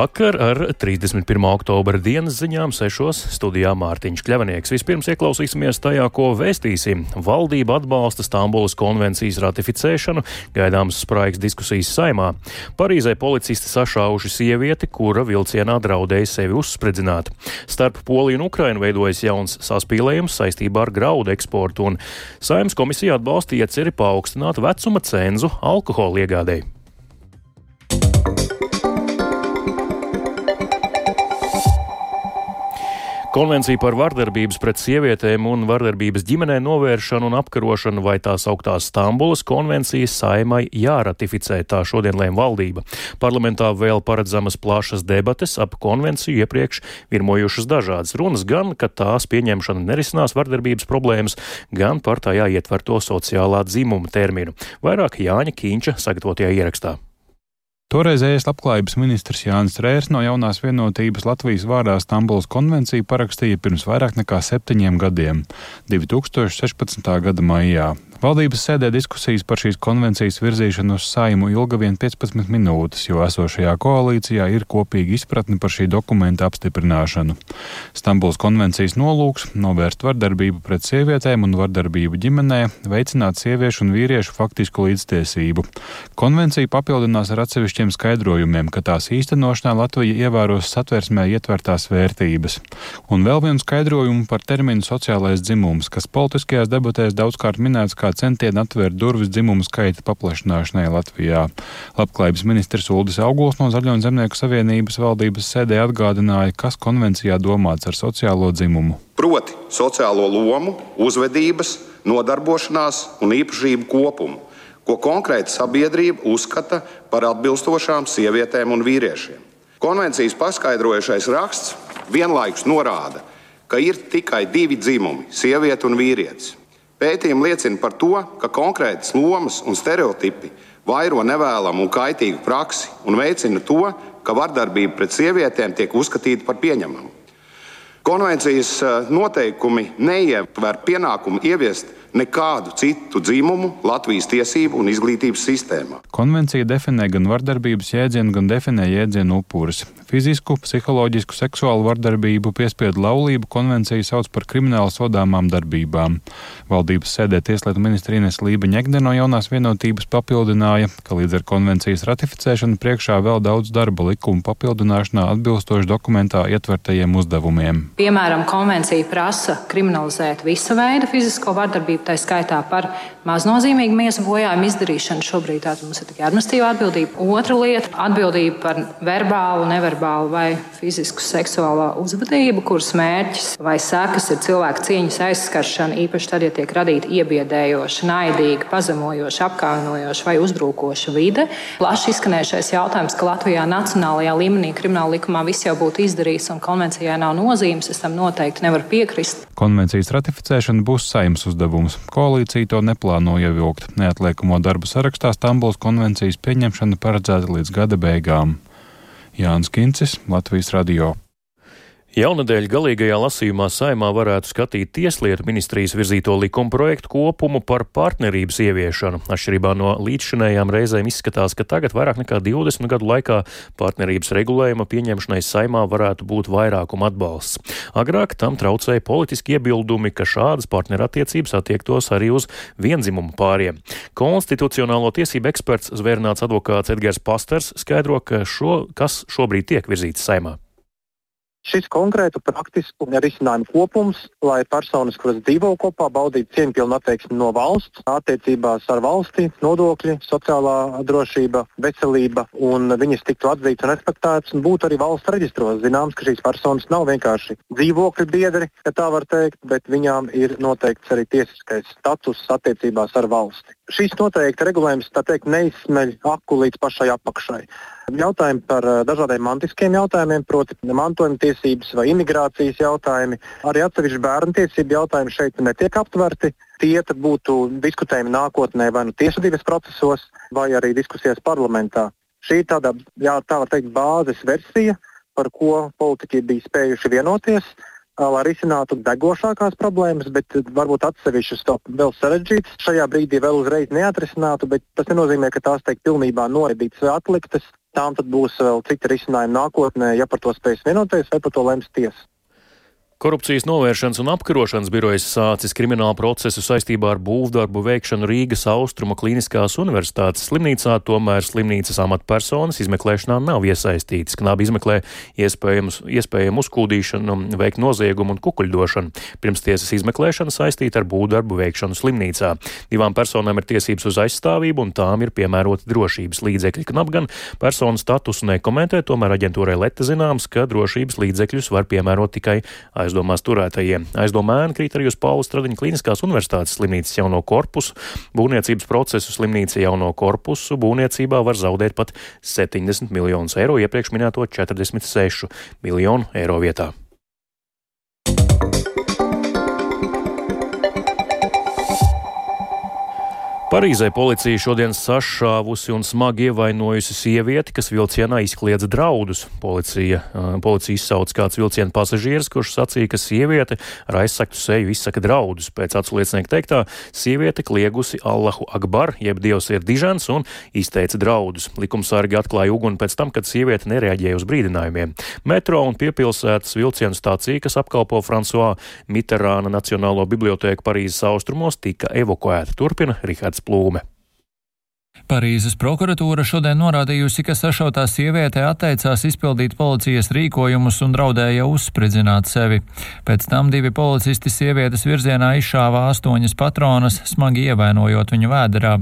Labvakar ar 31. oktobra dienas ziņām sešos studijā Mārtiņš Kļavanieks. Vispirms ieklausīsimies tajā, ko vēstīsim. Valdība atbalsta Stambulas konvencijas ratificēšanu, gaidāmas spraigas diskusijas saimā. Parīzē policisti sašauši sievieti, kura vilcienā draudēja sevi uzspridzināt. Starp Poliju un Ukrainu veidojas jauns saspīlējums saistībā ar graudu eksportu, un saimnes komisija atbalsta ieceri paaugstināt vecuma cenzu alkohola iegādēji. Konvencija par vardarbības pret sievietēm un vardarbības ģimenē novēršanu un apkarošanu vai tās augtās Stambulas konvencijas saimai jāratificē, tā šodien lēma valdība. Parlamentā vēl paredzamas plašas debates ap konvenciju iepriekš virmojušas dažādas runas gan, ka tās pieņemšana nerisinās vardarbības problēmas, gan par tajā ietverto sociālā dzimuma terminu. Vairāk Jāņa Kīņša sagatavotajā ierakstā. Toreizējais labklājības ministrs Jānis Rērs no jaunās vienotības Latvijas vārdā Stambulas konvenciju parakstīja pirms vairāk nekā septiņiem gadiem, 2016. gada maijā. Valdības sēdē diskusijas par šīs konvencijas virzīšanu uz saimu ilga vien 15 minūtes, jo esošajā koalīcijā ir kopīga izpratne par šī dokumenta apstiprināšanu. Stambuls konvencijas nolūks - novērst vardarbību pret sievietēm un vardarbību ģimenē, veicināt sieviešu un vīriešu faktisku līdztiesību. Konvencija papildinās ar atsevišķiem skaidrojumiem, ka tās īstenošanā Latvija ievēros satversmē ietvertās vērtības. Un vēl vienu skaidrojumu par terminu sociālais dzimums, kas politiskajās debatēs daudzkārt minēts kā kā centieni atvērt durvis dzimumu skaita paplašināšanai Latvijā. Labklājības ministrs Uldis Auguls no Zaļo un Zemnieku savienības valdības sēdē atgādināja, kas konvencijā domāts ar sociālo dzimumu. Proti, sociālo lomu, uzvedības, nodarbošanās un īpašību kopumu, ko konkrēta sabiedrība uzskata par atbilstošām sievietēm un vīriešiem. Konvencijas paskaidrojušais raksts vienlaikus norāda, ka ir tikai divi dzimumi - sieviete un vīrietis. Pētījumi liecina par to, ka konkrētas lomas un stereotipi vairo nevēlamu un kaitīgu praksi un veicina to, ka vardarbība pret sievietēm tiek uzskatīta par pieņemamu. Konvencijas eh, noteikumi neietver pienākumu ieviest nekādu citu dzimumu Latvijas tiesību un izglītības sistēmā. Konvencija definē gan vardarbības jēdzienu, gan definē jēdzienu upuris. Fizisku, psiholoģisku, seksuālu vardarbību, piespiedu laulību konvencija sauc par krimināli sodāmām darbībām. Valdības sēdē Tieslietu ministra Ines Lība Ņegde no jaunās vienotības papildināja, ka līdz ar konvencijas ratificēšanu priekšā vēl daudz darba likumu papildināšanā atbilstoši dokumentā ietvertajiem uzdevumiem. Piemēram, konvencija prasa kriminalizēt visa veida fizisko vardarbību, tā skaitā par maznozīmīgu miesas bojājumu izdarīšanu. Šobrīd tā mums ir tikai administratīva atbildība. Otra lieta - atbildība par verbālu, neverbālu vai fizisku seksuālā uzvedību, kuras mērķis vai sekas ir cilvēka cieņas aizskaršana, īpaši tad, ja tiek radīta iebiedējoša, naidīga, pazemojoša, apkaunojoša vai uzbrukoša vide. Plaši izskanējušais jautājums, ka Latvijā nacionālajā līmenī krimināla likumā viss jau būtu izdarīts un konvencijai nav nozīmes, es tam noteikti nevaru piekrist. Konvencijas ratificēšana būs saimnes uzdevums. Koalīcija to neplāno ievilkt. Neatliekamo darbu sarakstā Stambuls konvencijas pieņemšana paredzēta līdz gada beigām. Jānis Kincis, Latvijas Radio. Jaunadēļ galīgajā lasījumā saimā varētu skatīt Tieslietu ministrijas virzīto likuma projektu kopumu par partnerības ieviešanu. Atšķirībā no līdzšinējām reizēm izskatās, ka tagad vairāk nekā 20 gadu laikā partnerības regulējuma pieņemšanai saimā varētu būt vairākuma atbalsts. Agrāk tam traucēja politiski iebildumi, ka šādas partnerattiecības attiektos arī uz vienzimumu pāriem. Konstitucionālo tiesību eksperts zvērnāts advokāts Edgars Pasters skaidro, ka šo, kas šobrīd tiek virzīts saimā. Šis konkrētu praktisku risinājumu kopums, lai personas, kuras dzīvo kopā, baudītu cieņpilnu attieksmi no valsts, attiecībās ar valsti, nodokļi, sociālā drošība, veselība, un viņas tiktu atzītas un respektētas, un būtu arī valsts reģistros zināms, ka šīs personas nav vienkārši dzīvokļu biedri, ja tā var teikt, bet viņām ir noteikts arī tiesiskais status attiecībās ar valsti. Šīs noteikti regulējums teikt, neizsmeļ aku līdz pašai apakšai. Jautājumi par eh, dažādiem mantiskiem jautājumiem, proti, mantojuma tiesības vai imigrācijas jautājumi, arī atsevišķi bērnu tiesību jautājumi šeit netiek aptverti. Tie būtu diskutējumi nākotnē vai nu tiesvedības procesos, vai arī diskusijās parlamentā. Šī ir tāda, jā, tā var teikt, bāzes versija, par ko politiķi bija spējuši vienoties lai risinātu degošākās problēmas, bet varbūt atsevišķas vēl sarežģītas. Šajā brīdī vēl uzreiz neatrisinātu, bet tas nenozīmē, ka tās tiek pilnībā noraidītas vai atliktas. Tām tad būs vēl citi risinājumi nākotnē, ja par to spēs vienoties vai par to lems tiesa. Korupcijas novēršanas un apkarošanas birojas sācis kriminālu procesu saistībā ar būvdarbu veikšanu Rīgas Austruma Kliniskās Universitātes slimnīcā, tomēr slimnīcas amatpersonas izmeklēšanā nav iesaistītas. Knābi izmeklē iespējamu uzkūdīšanu, veikt noziegumu un kukuļdošanu. Pirms tiesas izmeklēšana saistīta ar būvdarbu veikšanu slimnīcā. Divām personām ir tiesības uz aizstāvību un tām ir piemēroti drošības līdzekļi. Knab gan personu statusu nekomentē, tomēr aģentūrai Leta zināms, ka drošības līdzekļus var piemērot tikai aizstāvību aizdomās turētajiem. Aizdomā ēna krīt arī uz Pauli Stradiņa Kliniskās universitātes slimnīcas jauno korpusu. Būvniecības procesu slimnīca jauno korpusu būvniecībā var zaudēt pat 70 miljonus eiro iepriekš minēto 46 miljonu eiro vietā. Parīzē policija šodien sašāvusi un smagi ievainojusi sievieti, kas vilcienā izkliedza draudus. Policija, policija izsauca kāds vilciena pasažieris, kurš sacīja, ka sieviete ar aizsaktu seju izsaka draudus. Pēc atsliecinieka teiktā, sieviete kliegusi Allahu Akbar, jeb Dievs ir dižans, un izteica draudus. Likumsargi atklāja uguni pēc tam, kad sieviete nereaģēja uz brīdinājumiem. Metro un piepilsētas vilcienu stācija, kas apkalpo François Mitterāna Nacionālo bibliotēku Parīzes austrumos, tika evakuēta. Turpina Rihards Blome. Parīzes prokuratūra šodien norādījusi, ka sašautā sieviete atteicās izpildīt policijas rīkojumus un draudēja uzspridzināt sevi. Pēc tam divi policisti sievietes virzienā izšāva astoņas patronas, smagi ievainojot viņu vēderā.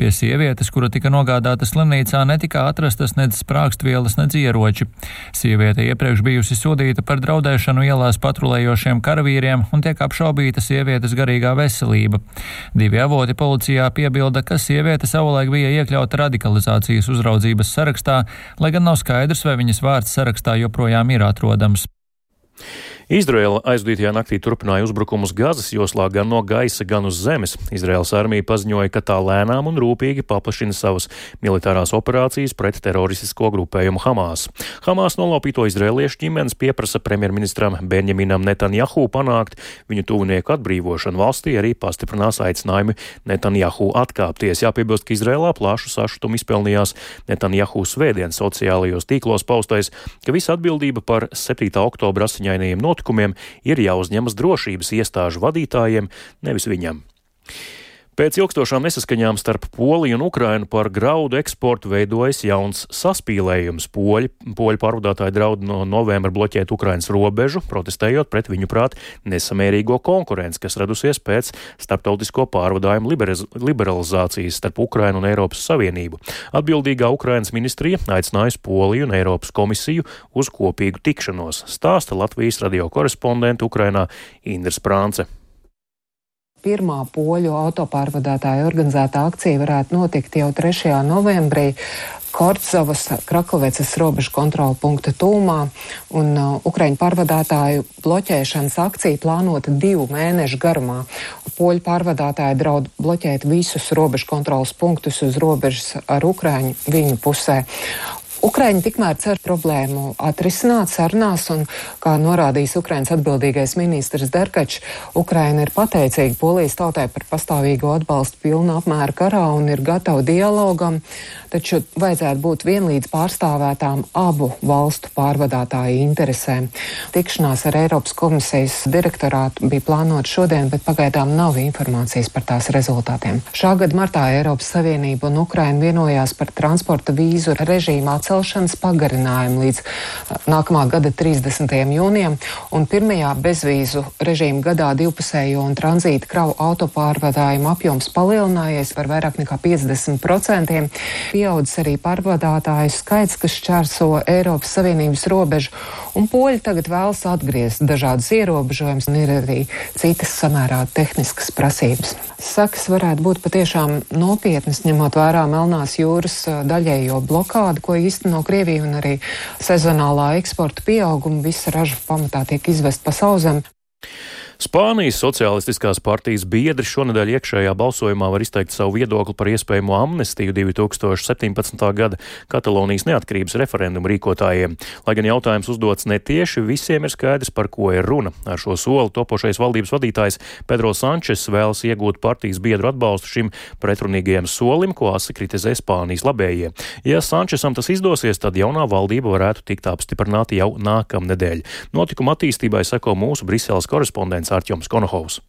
Pie sievietes, kura tika nogādāta slimnīcā, netika atrastas nec sprākstvielas, nec ieroči. Sieviete iepriekš bijusi sodīta par draudēšanu ielās patrulējošiem karavīriem un tiek apšaubīta sievietes garīgā veselība. Divi avoti policijā piebilda, ka sieviete savulaik bija bija iekļauta radikalizācijas uzraudzības sarakstā, lai gan nav skaidrs, vai viņas vārds sarakstā joprojām ir atrodams. Izraela aizdītajā naktī turpināja uzbrukumus Gazas joslā gan no gaisa, gan uz zemes. Izraels armija paziņoja, ka tā lēnām un rūpīgi paplašina savas militārās operācijas pret teroristisko grupējumu Hamas. Hamas nolaupīto izrēliešu ģimenes pieprasa premjerministram Benjaminam Netanjahu panākt viņu tuvinieku atbrīvošanu. Valstī arī pastiprinās aicinājumi Netanjahu atkāpties. Jāpiebilst, ka Izrēlā plašu sašutumu izpelnījās Netanjahu svētdien sociālajos tīklos paustais, ka visa atbildība par 7. oktobra asiņainajiem notikumiem notikumiem ir jāuzņemas drošības iestāžu vadītājiem, nevis viņam. Pēc ilgstošām nesaskaņām starp Poliju un Ukrainu par graudu eksportu veidojas jauns saspīlējums. Poļi, poļu pārvadātāji draud no novembra bloķēt Ukrainas robežu, protestējot pret viņu prāt nesamērīgo konkurenci, kas radusies pēc starptautisko pārvadājumu liberalizācijas starp Ukrainu un Eiropas Savienību. Atbildīgā Ukrainas ministrija aicinājusi Poliju un Eiropas komisiju uz kopīgu tikšanos, stāsta Latvijas radio korespondente Ukrainā Indra Sprānce. Pirmā poļu autopārvadātāja organizētā akcija varētu notikt jau 3. novembrī. Korcovas Krakovecas robežu kontrola punkta tūmā un uh, Ukraiņu pārvadātāju bloķēšanas akcija plānota divu mēnešu garumā. Poļu pārvadātāji draud bloķēt visus robežu kontrolas punktus uz robežas ar Ukraiņu viņu pusē. Ukraiņi tikmēr cer problēmu atrisināt sarunās, un, kā norādījis Ukrainas atbildīgais ministrs Derkačs, Ukraina ir pateicīga Polijas tautai par pastāvīgo atbalstu pilnu apmēru karā un ir gatava dialogam, taču vajadzētu būt vienlīdz pārstāvētām abu valstu pārvadātāju interesēm. Tikšanās ar Eiropas komisijas direktorātu bija plānota šodien, bet pagaidām nav informācijas par tās rezultātiem. Šā gada martā Eiropas Savienība un Ukraina vienojās par transporta vīzu režīmu atcelšanu atcelšanas pagarinājumu līdz nākamā gada 30. jūnijam, un pirmajā bezvīzu režīmu gadā divpusējo un tranzīta kravu autopārvadājumu apjoms palielinājies par vairāk nekā 50%. Pieaudzis arī pārvadātāju skaits, kas šķērso Eiropas Savienības robežu, un poļi tagad vēlas atgriezt dažādas ierobežojumus, un ir arī citas samērā tehniskas prasības. Sakas varētu būt patiešām nopietnas, ņemot vērā Melnās jūras daļējo blokādu, ko īstenībā īsteno Krieviju un arī sezonālā eksporta pieauguma. Visa raža pamatā tiek izvest pa sauzem. Spānijas Socialistiskās partijas biedri šonadēļ iekšējā balsojumā var izteikt savu viedokli par iespējamo amnestiju 2017. gada Katalonijas neatkarības referendumu rīkotājiem. Lai gan jautājums uzdots netieši, visiem ir skaidrs, par ko ir runa. Ar šo soli topošais valdības vadītājs Pedro Sančes vēlas iegūt partijas biedru atbalstu šim pretrunīgajam solim, ko asi kritizē Spānijas labējie. Ja Sančesam tas izdosies, tad jaunā valdība varētu tikt apstiprināta jau nākamnedēļ. Notikuma attīstībai seko mūsu Briseles korespondents kolēģis Arčuns Konohovs.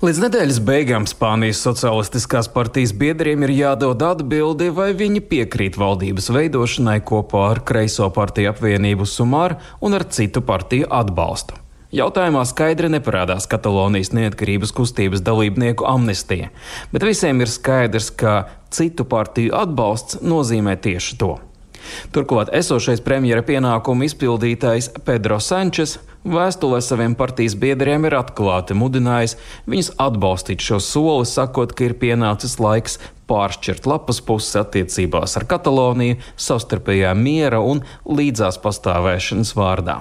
Līdz nedēļas beigām Spānijas Socialistiskās partijas biedriem ir jādod atbildi, vai viņi piekrīt valdības veidošanai kopā ar Kreiso partiju apvienību Sumāru un ar citu partiju atbalstu. Jautājumā skaidri neparādās Katalonijas neatkarības kustības dalībnieku amnestija, bet visiem ir skaidrs, ka citu partiju atbalsts nozīmē tieši to. Turklāt esošais premjera pienākumu izpildītājs Pedro Sančes vēstulē saviem partijas biedriem ir atklāti mudinājis viņus atbalstīt šo soli, sakot, ka ir pienācis laiks pāršķirt lapas puses attiecībās ar Kataloniju savstarpējā miera un līdzās pastāvēšanas vārdā.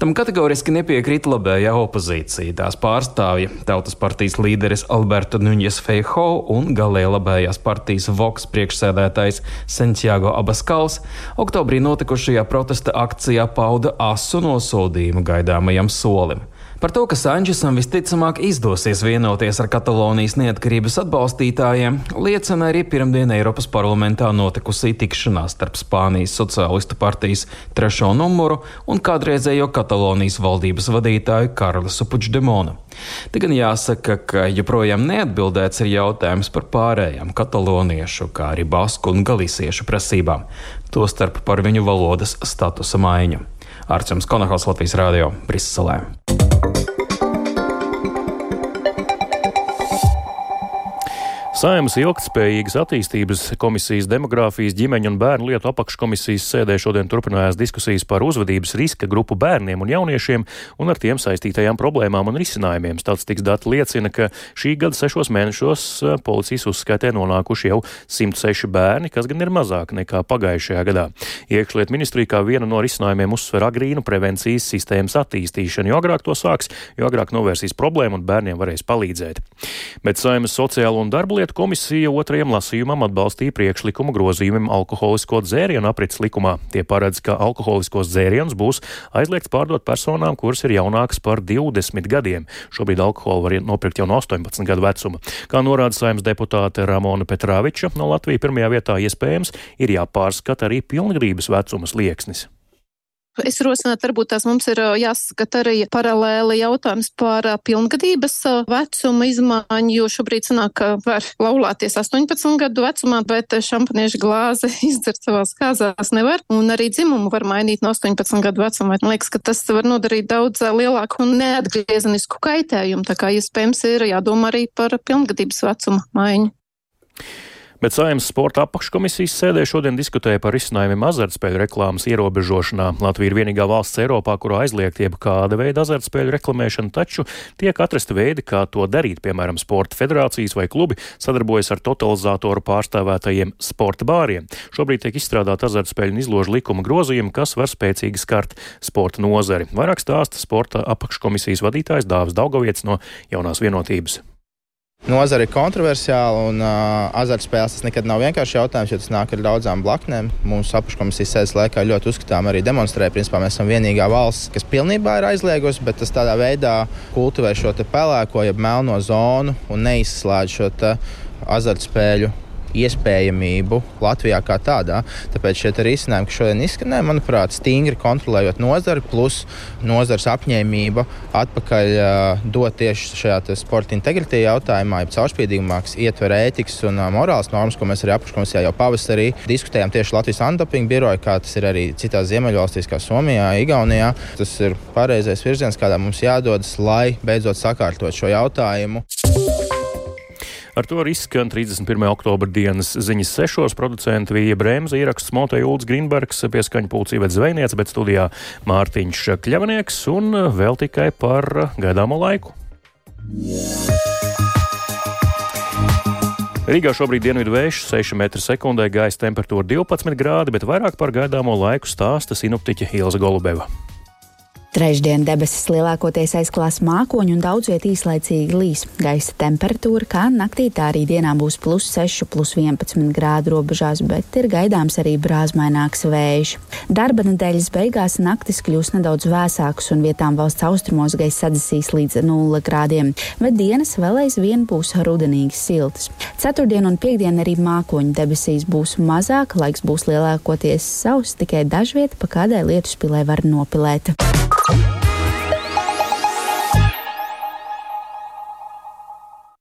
Tam kategoriski nepiekrīt labējā opozīcija. Tās pārstāvja Tautas partijas līderis Alberto Nuņas Feiho un galēji labējās partijas Voks priekšsēdētājs Santiago Abaskals oktobrī notikušajā protesta akcijā pauda asu nosodījumu gaidāmajam solim. Par to, ka Sančesam visticamāk izdosies vienoties ar Katalonijas neatkarības atbalstītājiem, liecina arī pirmdien Eiropas parlamentā notikusī tikšanās starp Spānijas Socialistu partijas trešo numuru un kādreizējo Katalonijas valdības vadītāju Karlesu Puigdemonu. Te gan jāsaka, ka joprojām neatbildēts ir jautājums par pārējām kataloniešu, kā arī basku un galisiešu prasībām, tostarp par viņu valodas statusa maiņu. Arčuns Konahals Latvijas Rādio Briselē. Saimas ilgtspējīgas attīstības komisijas demogrāfijas ģimeņu un bērnu lietu apakškomisijas sēdē šodien turpinājās diskusijas par uzvedības riska grupu bērniem un jauniešiem un ar tiem saistītajām problēmām un risinājumiem. Statistikas dati liecina, ka šī gada sešos mēnešos eh, policijas uzskaitē nonākuši jau 106 bērni, kas gan ir mazāk nekā pagājušajā gadā. Iekšliet ministrija kā vienu no risinājumiem uzsver agrīnu prevencijas sistēmas attīstīšanu. Jo agrāk to sāks, jo agrāk novērsīs problēmu un bērniem varēs palīdzēt. Bet Saimas sociālo un darbu lietu komisija otrajam lasījumam atbalstīja priekšlikumu grozījumiem alkoholisko dzērienu aprits likumā. Tie paredz, ka alkoholiskos dzērienus būs aizliegts pārdot personām, kuras ir jaunākas par 20 gadiem. Šobrīd alkoholu var nopirkt jau no 18 gadu vecuma. Kā norāda saimnes deputāte Ramona Petrāviča no Latvijas pirmajā vietā, iespējams, ir jāpārskata arī pilngrības vecuma slieksnis. Es rosinātu, varbūt tās mums ir jāskat arī paralēli jautājums par pilngadības vecuma izmaiņu, jo šobrīd sanāk, ka var laulāties 18 gadu vecumā, bet šampaniešu glāzi izdzert savās kāzās nevar, un arī dzimumu var mainīt no 18 gadu vecuma. Man liekas, ka tas var nodarīt daudz lielāku un neatgriezenisku kaitējumu, tā kā iespējams ir jādomā arī par pilngadības vecuma maiņu. Bet Saimnes sporta apakškomisijas sēdē šodien diskutēja par izcinājumiem azartspēļu reklāmas ierobežošanā. Latvija ir vienīgā valsts Eiropā, kurā aizliegt jebkāda veida azartspēļu reklamēšana, taču tiek atrasti veidi, kā to darīt. Piemēram, sporta federācijas vai klubi sadarbojas ar totalizatoru pārstāvētajiem sporta bāriem. Šobrīd tiek izstrādāta azartspēļu un izložu likuma grozījumi, kas var spēcīgi skart sporta nozari. Vairāk stāsta sporta apakškomisijas vadītājs Dāvis Daugovietis no jaunās vienotības. Nozara ir kontroversiāla un uh, azartspēles tas nekad nav vienkāršs jautājums, jo tas nāk ar daudzām blaknēm. Mūsu apakškomisijas sēdes laikā ļoti uzskatām arī demonstrēja, principā mēs esam vienīgā valsts, kas pilnībā ir aizliegusi, bet tas tādā veidā kultivē šo pelēko, jeb melno zonu un neizslēdz šo azartspēļu iespējamību Latvijā kā tādā. Tāpēc šie risinājumi, kas šodien izskanēja, manuprāt, stingri kontrolējot nozari, plus nozares apņēmība atpakaļ uh, dot tieši šajā sporta integritāte jautājumā, ja caurspīdīgāks ietver ētikas un uh, morāles normas, ko mēs arī apakškomisijā jau pavasarī diskutējām tieši Latvijas antidopinga biroja, kā tas ir arī citās Ziemeļvalstīs, kā Somijā, Igaunijā. Tas ir pareizais virziens, kādā mums jādodas, lai beidzot sakārtot šo jautājumu. Ar to arī skan 31. oktobra dienas ziņas sešos producenti Vija Bremza, ieraksts Montei Ulds Grīnbergs, pieskaņa pulcī vec zvejniece, bet studijā Mārtiņš Kļavnieks un vēl tikai par gaidāmo laiku. Rīgā šobrīd dienvidu vējš 6 m2, gaisa temperatūra 12 grādi, bet vairāk par gaidāmo laiku stāsta sinoptiķa Ilza Golubeva. Trešdien debesis lielākoties aizklās mākoņu un daudz viet īslaicīgi līs. Gaisa temperatūra kā naktī, tā arī dienā būs plus 6, plus 11 grādu robežās, bet ir gaidāms arī brāzmaināks vējš. Darba nedēļas beigās naktis kļūs nedaudz vēsāks un vietām valsts austrumos gaisa sadasīs līdz 0 grādiem, bet dienas vēl aizvien būs rudenīgi siltas. Ceturtdien un piekdien arī mākoņu debesīs būs mazāk, laiks būs lielākoties sauss, tikai dažviet pa kādai lietuspilē var nopilēt. Thank you.